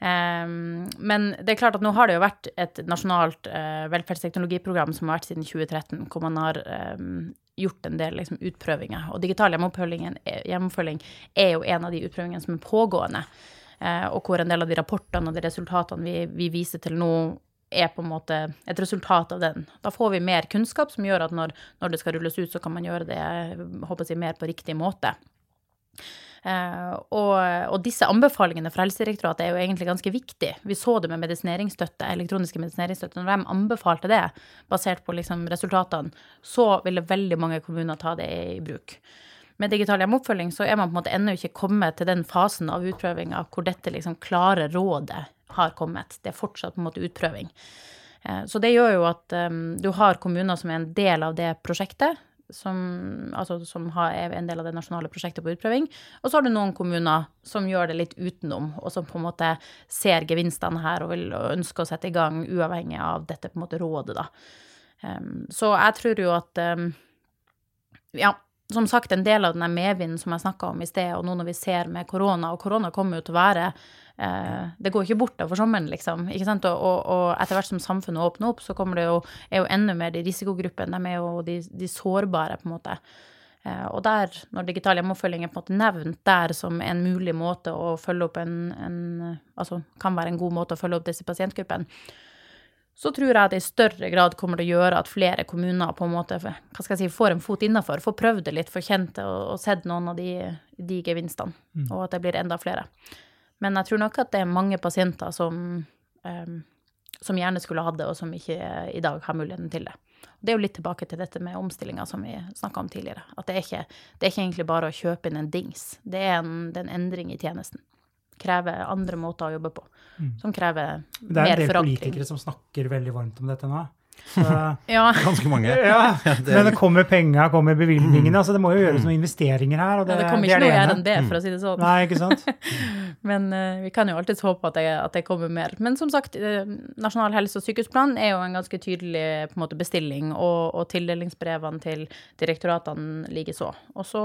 Um, men det er klart at nå har det jo vært et nasjonalt uh, velferdsteknologiprogram som har vært siden 2013, hvor man har um, gjort en del liksom, utprøvinger. Og digital hjemmeoppfølging er jo en av de utprøvingene som er pågående. Uh, og hvor en del av de rapportene og de resultatene vi, vi viser til nå, er på en måte et resultat av den. Da får vi mer kunnskap som gjør at når, når det skal rulles ut, så kan man gjøre det håper jeg, mer på riktig måte. Uh, og, og, disse anbefalingene fra Helsedirektoratet er jo egentlig ganske viktige. Vi så det med medisineringsstøtte, elektroniske medisineringsstøtte. Når de anbefalte det, basert på liksom resultatene, så ville veldig mange kommuner ta det i bruk. Med digital hjemmeoppfølging så er man på en måte ennå ikke kommet til den fasen av utprøvinga hvor dette liksom klare rådet har kommet. Det er fortsatt på en måte utprøving. Uh, så det gjør jo at um, du har kommuner som er en del av det prosjektet, som, altså, som er en del av det nasjonale prosjektet på utprøving. Og så har du noen kommuner som gjør det litt utenom, og som på en måte ser gevinstene her og vil ønske å sette i gang, uavhengig av dette på en måte rådet, da. Um, så jeg tror jo at Ja, som sagt, en del av den medvinden som jeg snakka om i sted, og nå når vi ser med korona, og korona kommer jo til å være eh, Det går ikke bort for sommeren, liksom. ikke sant? Og, og, og, etter hvert som samfunnet åpner opp, så kommer det jo, er jo enda mer de risikogruppene. De er jo de, de sårbare, på en måte. Eh, og der, når digital hjemmeoppfølging er på en måte nevnt der som en mulig måte å følge opp en, en Altså kan være en god måte å følge opp disse pasientgruppene, så tror jeg at det i større grad kommer til å gjøre at flere kommuner på en måte hva skal jeg si, får en fot innafor, får prøvd det litt, får kjent det og, og sett noen av de, de gevinstene, mm. og at det blir enda flere. Men jeg tror nok at det er mange pasienter som, um, som gjerne skulle hatt det, og som ikke i dag har muligheten til det. Det er jo litt tilbake til dette med omstillinga som vi snakka om tidligere. At det er, ikke, det er ikke egentlig bare å kjøpe inn en dings. Det er en, det er en endring i tjenesten. Krever andre måter å jobbe på. Mm. Som krever mer forankring. Det er en del politikere som snakker veldig varmt om dette nå. ja. Ganske mange. Ja, men det kommer penga, kommer bevilgningene. altså Det må jo gjøres noen investeringer her. Det, ja, det kommer ikke det noe RNB, for å si det sånn. Nei, ikke sant? men uh, vi kan jo alltids håpe at det, at det, kommer mer. Men som sagt, uh, Nasjonal helse- og sykehusplan er jo en ganske tydelig på en måte, bestilling, og, og tildelingsbrevene til direktoratene likeså. Og så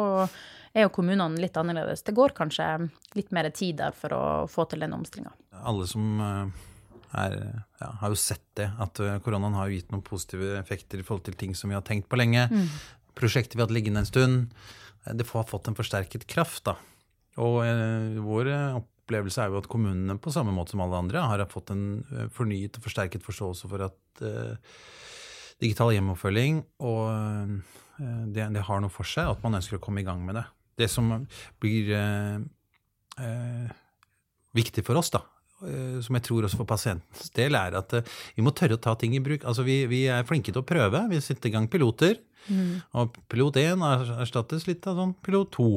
er jo kommunene litt annerledes. Det går kanskje litt mer tid der for å få til den omstillinga. Alle som uh er, ja, har jo sett det, at eh, koronaen har gitt noen positive effekter i forhold til ting som vi har tenkt på lenge. Mm. Prosjekter vi har hatt liggende en stund. Eh, det har fått en forsterket kraft. da. Og eh, vår opplevelse er jo at kommunene på samme måte som alle andre har fått en eh, fornyet og forsterket forståelse for at eh, digital hjemmeoppfølging og eh, det, det, har noe for seg, at man ønsker å komme i gang med det. Det som blir viktig for oss, da, Eh, som jeg tror også for pasientens del, er at eh, vi må tørre å ta ting i bruk. Altså vi, vi er flinke til å prøve. Vi setter i gang piloter. Mm. Og pilot 1 erstattes litt av sånn pilot 2.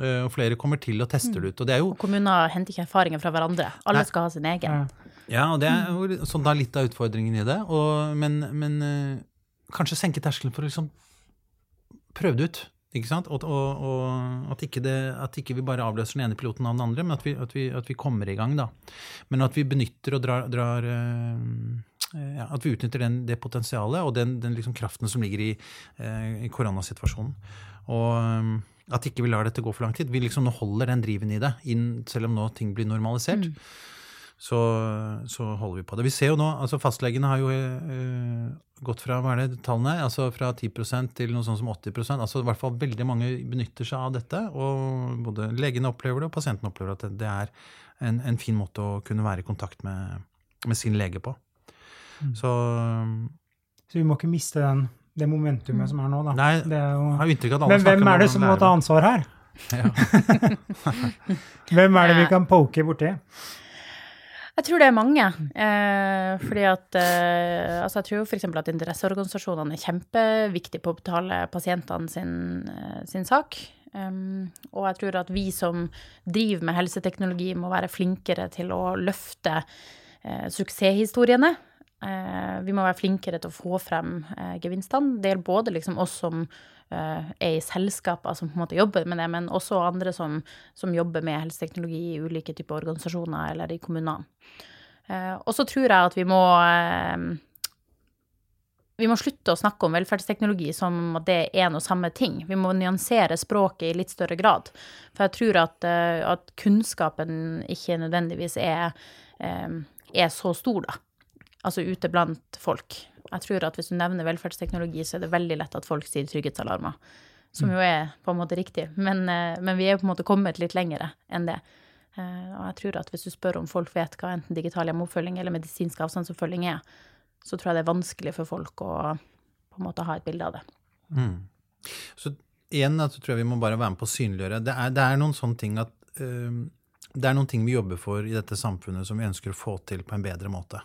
Eh, og flere kommer til og tester det ut. Og, det jo, og kommuner henter ikke erfaringer fra hverandre. Alle nei. skal ha sin egen. Ja, og det er jo sånn da litt av utfordringen i det. Og, men, men kanskje senke terskelen for å liksom prøve det ut. Ikke sant? Og, og, og at, ikke det, at, ikke vi bare avløser den ene piloten av den andre, men at vi, at vi, at vi kommer i gang. da. Men at vi benytter og drar, drar uh, ja, At vi utnytter den, det potensialet og den, den liksom kraften som ligger i, uh, i koronasituasjonen. Og at ikke vi lar dette gå for lang tid. Vi liksom nå holder den driven i det, inn, selv om nå ting blir normalisert. Mm så, så, holder vi på det. Vi ser jo nå, altså Fastlegene har jo eh, gått fra hva er det, tallene, altså fra 10 til noe sånt som 80 altså i hvert fall Veldig mange benytter seg av dette. og Både legene opplever det, og pasientene opplever at det, det er en, en, fin måte å kunne være i kontakt med, med sin lege på. Mm. Så, så vi må ikke miste den, det momentumet som er nå, da. Nei, jo, har inntrykk at alle Men hvem er det som må ta ansvar her? Ja. hvem er det vi kan poke borti? Jeg tror det er mange. Eh, fordi at eh, Altså, jeg tror f.eks. at interesseorganisasjonene er kjempeviktige på å betale pasientene sin, eh, sin sak. Um, og jeg tror at vi som driver med helseteknologi, må være flinkere til å løfte eh, suksesshistoriene. Eh, vi må være flinkere til å få frem eh, gevinstene. Det gjelder både liksom oss som er i selskaper som på en måte jobber med det, men også andre som, som jobber med helseteknologi i ulike typer organisasjoner eller i kommunene. Eh, og så tror jeg at vi må eh, vi må slutte å snakke om velferdsteknologi som at det er en og samme ting. Vi må nyansere språket i litt større grad. For jeg tror at, eh, at kunnskapen ikke nødvendigvis er, eh, er, så stor, da. Altså ute blant folk. Jeg tror at hvis du nevner velferdsteknologi, så er det veldig lett at folk sier trygghetsalarmer. Som jo er på en måte riktig. Men, eh, men vi er på en måte kommet litt lengre enn det. Og jeg tror at hvis du spør om folk vet hva enten digital hjemmeoppfølging eller medisinsk avstandsoppfølging er, så tror jeg det er vanskelig for folk å på en måte ha et bilde av det. Mm. Så igjen så tror jeg vi må bare være med på å synliggjøre. Det er, det er noen sånne ting at uh, det er noen ting vi jobber for i dette samfunnet som vi ønsker å få til på en bedre måte.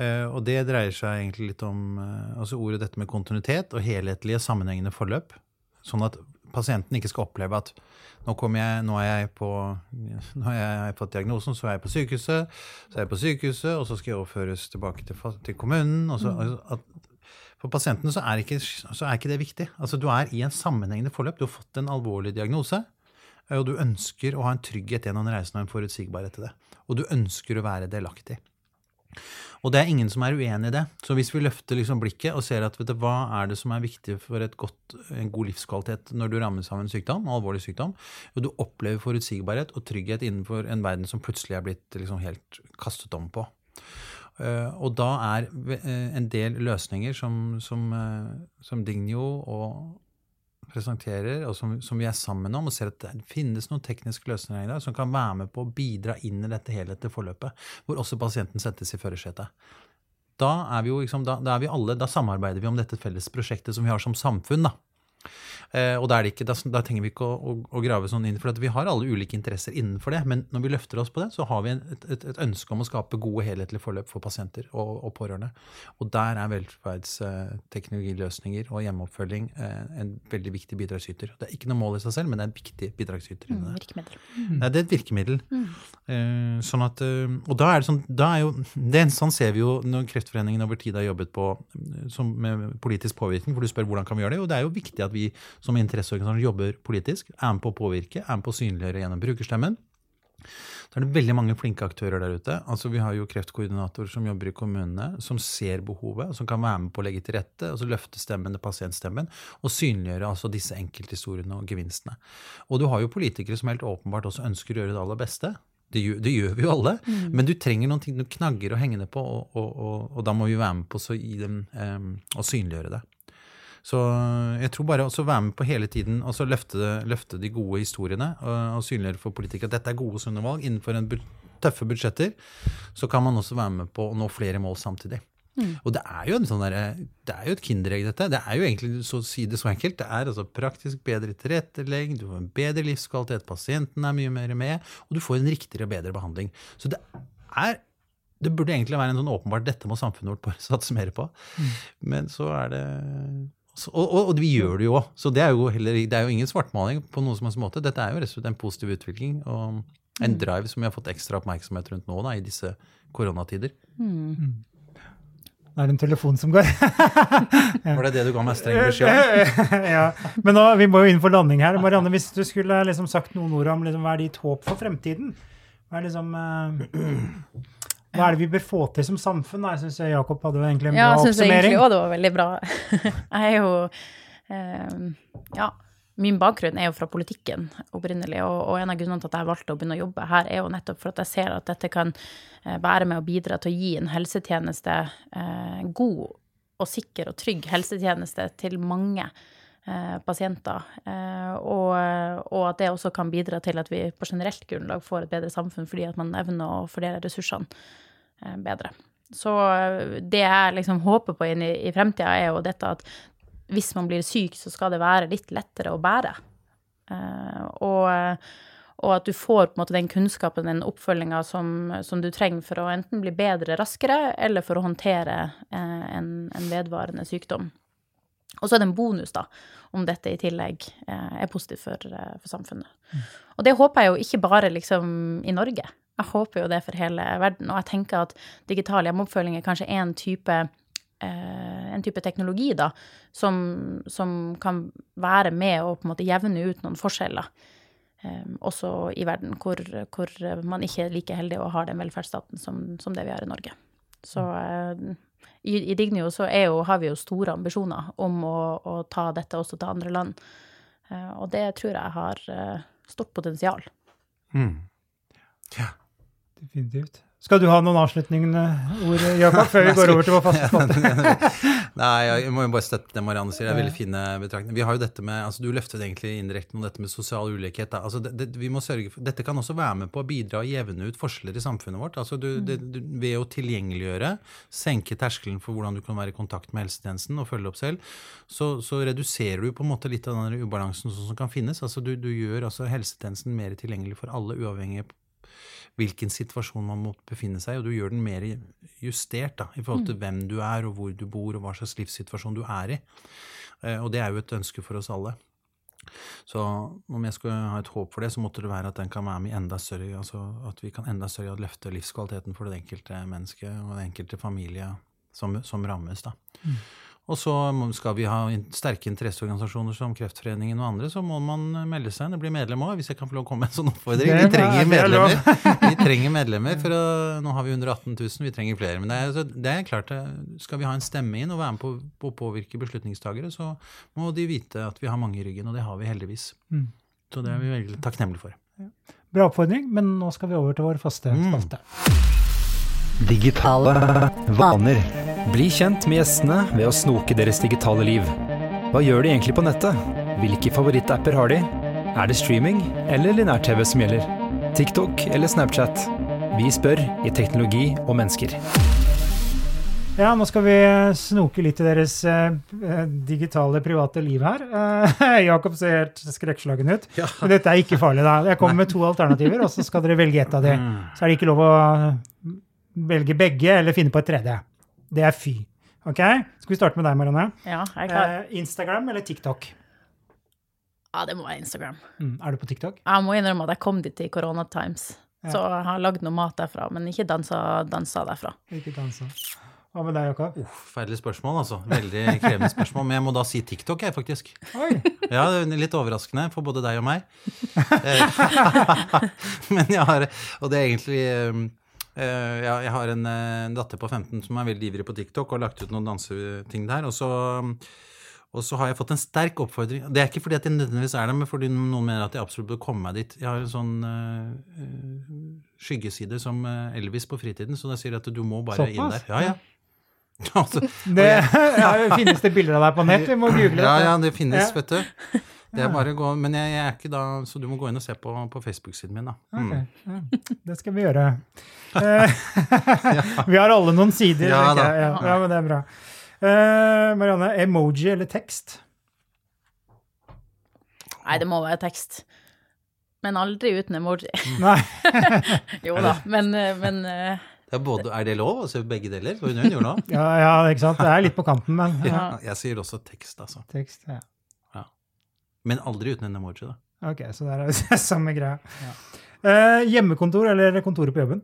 Uh, og det dreier seg egentlig litt om uh, altså ordet dette med kontinuitet og helhetlige, sammenhengende forløp. Sånn at pasienten ikke skal oppleve at nå, jeg, nå, jeg på, nå har jeg fått diagnosen, så er jeg på sykehuset, så er jeg på sykehuset, og så skal jeg overføres tilbake til, til kommunen. Så, mm. at, for pasienten så er, ikke, så er, ikke, det viktig. Altså, du er i en sammenhengende forløp. Du har fått en alvorlig diagnose, og du ønsker å ha en trygghet gjennom reisen og en forutsigbarhet til det. Og du ønsker å være delaktig. Og det er ingen som er uenig i det. Så hvis vi løfter liksom blikket og ser at du, hva er det som er viktig for godt, en god livskvalitet når du rammes av en sykdom, alvorlig sykdom, og du opplever forutsigbarhet og trygghet innenfor en verden som plutselig er blitt liksom helt kastet om på. Uh, og da er uh, en del løsninger som, som, uh, som Dignio og presenterer, og som, som, vi er sammen om, og ser at det finnes noen tekniske løsninger der som kan være med på å bidra inn i dette helhetlige forløpet, hvor også pasienten settes i førersetet. Da, liksom, da, da, da samarbeider vi om dette felles prosjektet som vi har som samfunn. da. Eh, og da, ikke, da, da, trenger vi ikke å, å, å, grave sånn inn, for vi har alle ulike interesser innenfor det. Men når vi løfter oss på det, så har vi et, et, et ønske om å skape gode, helhetlige forløp for pasienter og, og pårørende. Og der er velferdsteknologiløsninger og hjemmeoppfølging eh, en veldig viktig bidragsyter. Det er ikke noe mål i seg selv, men det er en viktig bidragsyter. Mm, virkemiddel. Mm. Det er et virkemiddel. Mm. Eh, sånn at, og da er det sånn, da er jo, det, sånn ser vi jo når Kreftforeningen over tid har jobbet på som, med politisk påvirkning, for du spør hvordan kan vi gjøre det. Og det er jo viktig at vi vi som interesseorganisasjon jobber politisk, er med på å påvirke, er med på å synliggjøre gjennom brukerstemmen. Så er det veldig mange flinke aktører der ute. Altså Vi har jo kreftkoordinatorer som jobber i kommunene, som ser behovet, som kan være med på å legge til rette, altså løfte stemmen til pasientstemmen, og synliggjøre altså disse enkelthistoriene og gevinstene. Og du har jo politikere som helt åpenbart også ønsker å gjøre det aller beste. Det gjør, det gjør vi jo alle, mm. men du trenger noen, ting, du knagger og henger det på, og, og, og, og, da må vi være med på å um, synliggjøre det. Så jeg tror bare å være med på hele tiden og løfte, løfte, de gode historiene og, og synliggjøre for politikere at dette er gode, sunne valg innenfor en tøffe budsjetter, så kan man også være med på å nå flere mål samtidig. Mm. Og det er jo en sånn der, det er jo et kinderegg, dette. Det er jo egentlig så si det så enkelt. Det er altså praktisk bedre tilrettelegging, du får en bedre livskvalitet, pasienten er mye mer med, og du får en riktigere og bedre behandling. Så det er det burde egentlig være en sånn åpenbart dette må samfunnet vårt bare satse mer på. Mm. Men så er det og, og, og, vi gjør det jo òg. Så det er jo, heller, det er jo ingen svartmaling på noen som helst måte. Dette er jo rett og slett en positiv utvikling og en mm. drive som vi har fått ekstra oppmerksomhet rundt nå da, i disse koronatider. Mm. er Det er en telefon som går. ja. Var det det du ga meg streng beskjed om? ja. Men nå, vi må jo inn for landing her. Marianne, hvis du skulle liksom sagt noen ord om liksom, hva er ditt håp for fremtiden? Hva er liksom uh, hva er det vi bør få til som samfunn? Jeg syns Jakob hadde egentlig en bra oppsummering. Ja, jeg syns egentlig òg det var veldig bra. Jeg er jo eh, Ja. Min bakgrunn er jo fra politikken opprinnelig, og, og, en av grunnene til at jeg valgte å begynne å jobbe her, er jo nettopp for at jeg ser at dette kan eh, være med å bidra til å gi en helsetjeneste, eh, god og sikker og trygg helsetjeneste til mange. Eh, pasienter. Eh, og, og, at det også kan bidra til at vi på generelt grunnlag får et bedre samfunn fordi at man evner å fordele ressursene eh, bedre. Så det jeg liksom håper på inn i, i fremtida, er jo dette at hvis man blir syk, så skal det være litt lettere å bære. Og, og at du får på en måte den kunnskapen, den oppfølginga som, som, du trenger for å enten bli bedre raskere, eller for å håndtere en, en vedvarende sykdom. Og så er det en bonus, da, om dette i tillegg eh, er positivt for, eh, for samfunnet. Mm. Og det håper jeg jo ikke bare liksom i Norge. Jeg håper jo det for hele verden. Og jeg tenker at digital hjemmeoppfølging er kanskje en type, eh, en type teknologi da, som, som, kan være med å på en måte jevne ut noen forskjeller. Også i verden hvor, hvor, man ikke er like heldig og har den velferdsstaten som, som det vi har i Norge. Så i, i Dignio så er jo, har vi jo store ambisjoner om å, å ta dette også til andre land. Eh, og det tror jeg har eh, stort potensial. Mm. Definitivt. Skal du ha noen avslutningene ord, Jakob, før vi går over til vår faste spalte? Nei, jeg må jo bare støtte det Marianne sier. Det er veldig fine betraktninger. Vi har jo dette med, altså Du løftet egentlig indirekte noe dette med sosial ulikhet. Altså det, det, vi må sørge for, Dette kan også være med på å bidra og jevne ut forskjeller i samfunnet vårt. Altså du, det, du, Ved å tilgjengeliggjøre, senke terskelen for hvordan du kan være i kontakt med helsetjenesten og følge opp selv, så, så reduserer du på en måte litt av den ubalansen som kan finnes. Altså Du, du gjør altså helsetjenesten mer tilgjengelig for alle, uavhengig hvilken situasjon man må befinne seg i, og du gjør den mer justert da, i forhold til hvem du er, og hvor du bor, og hva slags livssituasjon du er i. Eh, Og det er jo et ønske for oss alle. Så om jeg skulle ha et håp for det, så måtte det være at den kan være med i enda større, altså at vi kan enda større løfte livskvaliteten for det enkelte mennesket og den enkelte familie som, som rammes. da. Og så skal vi ha sterke interesseorganisasjoner som Kreftforeningen og andre, så må man melde seg inn og bli medlem òg, hvis jeg kan få lov å komme med en sånn oppfordring. Vi trenger er- er medlemmer. Vi trenger medlemmer, for å, nå har vi 118 000, vi trenger flere. Men det er, det er klart, skal vi ha en stemme inn og være med på på å påvirke beslutningstagere, så må de vite at vi har mange i ryggen, og det har vi heldigvis. Mm. Så det er vi veldig takknemlige for. Bra oppfordring, men nå skal vi over til vår faste Mm. Digitale vaner. Bli kjent med gjestene ved å snoke deres digitale liv. Hva gjør de egentlig på nettet? Hvilke favorittapper har de? Er det streaming eller linær-TV som gjelder? TikTok eller Snapchat? Vi spør i Teknologi og mennesker. Ja, nå skal vi snoke litt i deres eh, eh, digitale, private liv her. Eh, Jakob ser helt skrekkslagen ut. Men dette er ikke farlig, da. Jeg kommer med to alternativer, og så skal dere velge ett av de. Så er det ikke lov å velge begge eller finne på et tredje. Det er fy. Ok? Skal vi starte med deg, Marianne? Ja, jeg er klar. Eh, Instagram eller TikTok? Ja, det må være Instagram. Mm, er du på TikTok? Jeg må innrømme at jeg kom dit i Corona Times. Ja. Så jeg har lagd noe mat derfra, men ikke dansa, dansa derfra. Ikke dansa. Hva med deg, Jakob? Forferdelig spørsmål, altså. Veldig krevende spørsmål. Men jeg må da si TikTok, jeg, faktisk. Oi! Ja, det er litt overraskende for både deg og meg. Eh, Men jeg har Og det er egentlig eh, Jeg har en, eh, en datter på 15 som er veldig ivrig på TikTok og har lagt ut noen danseting der. Og så, og så har jeg fått en sterk oppfordring. Det er ikke fordi at jeg nødvendigvis er der, men fordi noen mener at jeg absolutt bør komme meg dit. Jeg har en sånn eh, eh, skyggeside som eh, Elvis på fritiden, så da sier at du må bare inn der. Ja, ja. Altså, Det, ja, finnes det bilder av deg på nett? Vi må google ja, ja, det finnes, vet du. Det er bare å gå, Men jeg, jeg er ikke da, så du må gå inn og se på, på Facebook-siden min, da. Mm. Ok, ja, det skal vi gjøre. Eh, vi har alle noen sider. Ja. Ja, ja, men det er bra. Uh, Marianne, emoji eller tekst? Nei, det må være tekst. Men aldri uten emoji. Nei. Jo da, men, eh, men Det er, både, er det lov å se begge deler? Hun gjør nå? Ja, ja, ikke sant. Det er litt på kanten, men ja. Ja, jeg sier også tekst, altså. tekst. Ja. Men aldri uten en emoji, da. Ok, så det er samme greia. Eh, hjemmekontor eller kontoret på jobben?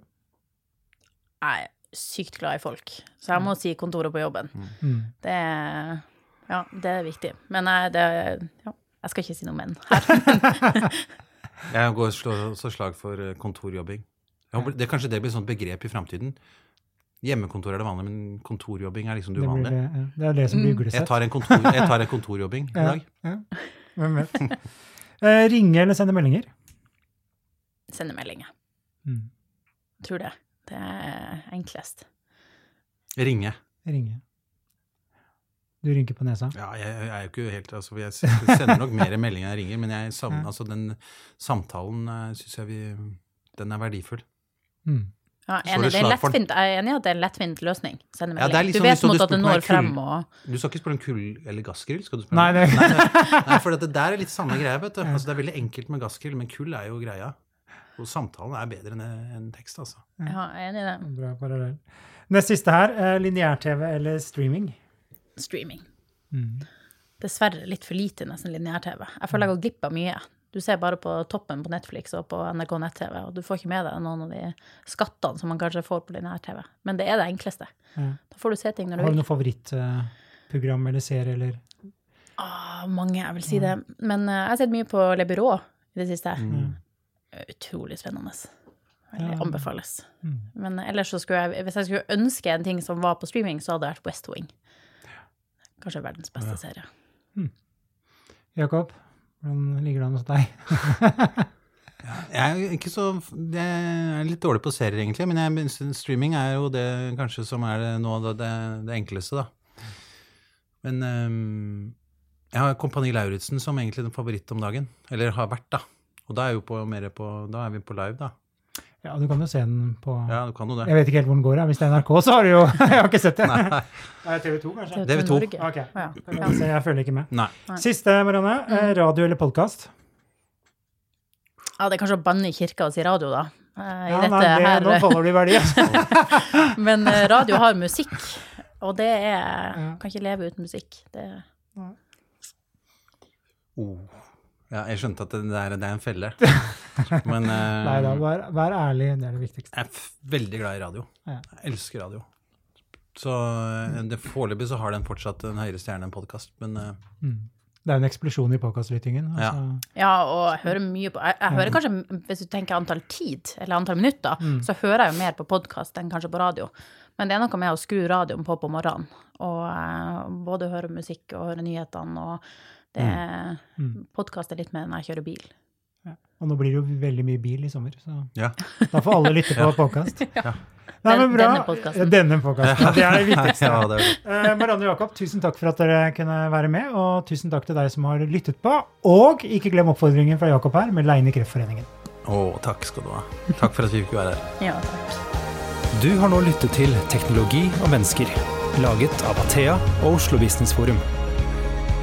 jeg er sykt glad i folk, så jeg må si kontoret på jobben. Mm. Det er, ja, det er viktig. Men jeg, det, ja, jeg skal ikke si noe men her. Jeg går også slag for eh, kontorjobbing. Håper, det, kanskje det blir et sånt begrep i framtiden. Hjemmekontor er det vanlige, men kontorjobbing er liksom det Det, uvanlige. det, ja. det er det som blir Jeg uglesett. tar en, kontor, jeg tar en kontorjobbing i Ja, dag. ja. Hvem vet. Eh, ringe eller sende meldinger? Sende meldinger. Mm. Tror det. Det er enklest. Ringe. Ringe. Du rynker på nesa? Ja, jeg, jeg er jo ikke helt altså, Jeg sender nok mer meldinger enn jeg ringer, men jeg altså, den samtalen syns jeg vi Den er verdifull. Mm. Ja, enig, det er for- jeg er enig i at det er en lettvint løsning. Ja, liksom du vet du mot at det når frem og Du skal ikke spørre om kull- eller gassgrill? Skal du spørre Nei, nei. det, Nei, for det der er litt samme greia, vet du. Altså, det er veldig enkelt med gassgrill, men kull er jo greia. Og samtalen er bedre enn en tekst, altså. Ja, jeg er enig i det. Bra parallell. Nest siste her. eh, Lineær-TV eller streaming? Streaming. Mm. Dessverre litt for lite nesten lineær-TV. Jeg føler jeg går glipp av mye. Du ser bare på toppen på Netflix og på NRK nett-TV, og du får ikke med deg noen av de skattene som man kanskje får på lineær-TV. Men det er det enkleste. Ja. Da får du se ting når du vil. Har du noe favorittprogram eller serie eller Ah, mange, jeg vil si det. Men eh, jeg har sett mye på Le Byrå i det siste. Mm. Utrolig spennende. Veldig Ja. anbefales. Mm. Men ellers så skulle jeg, hvis jeg skulle ønske en ting som var på streaming, så hadde det vært West Wing. Kanskje verdens beste serie. Jakob, hvordan ligger det an hos deg? Jeg er ikke så Jeg er litt dårlig på serier, egentlig, men jeg, streaming er jo det kanskje som er det, nå det, det, enkleste, da. Men um, jeg har Kompani Lauritzen som egentlig en favoritt om dagen. Eller har vært, da. Og da er, på, på, da er vi på live, da. Ja, du kan jo se den på Ja, du kan jo det. Jeg vet ikke helt hvor den går. Hvis det er NRK, så har du jo Jeg har ikke sett det. Nei. TV 2, kanskje? TV er vi to. Norge. Ok. Ja. Se, Jeg følger ikke med. Nei. Siste, Marianne. eh, Radio eller podkast? ja, det er kanskje å banne i kirka og si radio, da. eh, I Ja, dette nei, det, her. nå faller det i verdi. altså. Men eh, radio har musikk, og det er. Kan ikke leve uten musikk. Det, Oh. Ja, jeg skjønte at det, der, det er en felle. Men uh, Nei da, vær, vær ærlig. Det er det viktigste. jeg er f veldig glad i radio. Ja. Jeg elsker radio. Så eh, det foreløpig så har den fortsatt en høyere stjerne enn podkast, men uh, Mm. Det er en eksplosjon i podkastlyttingen. Ja. Altså. ja, og jeg hører mye på Jeg, jeg hører kanskje, hvis du tenker antall tid, eller antall minutter, Mm. så hører jeg jo mer på podkast enn kanskje på radio. Men det er noe med å skru radioen på på morgenen, og uh, både høre musikk og høre nyhetene, og det Mm. Podkast er litt mer når jeg kjører bil. Og nå blir det jo veldig mye bil i sommer, så ja. da får alle lytte på podkast. Ja. Nei, Den- men bra. denne podcasten. Denne podkasten. Det er det viktigste. ja, det det. Eh, Marianne og Jakob, tusen takk for at dere kunne være med, og tusen takk til deg som har lyttet på. Og ikke glem oppfordringen fra Jakob her med Leine Kreftforeningen. Å, takk skal du ha. Takk for at vi fikk være her. Ja, takk. Du har nå lyttet til Teknologi og mennesker, laget av Athea og Oslo Business Forum.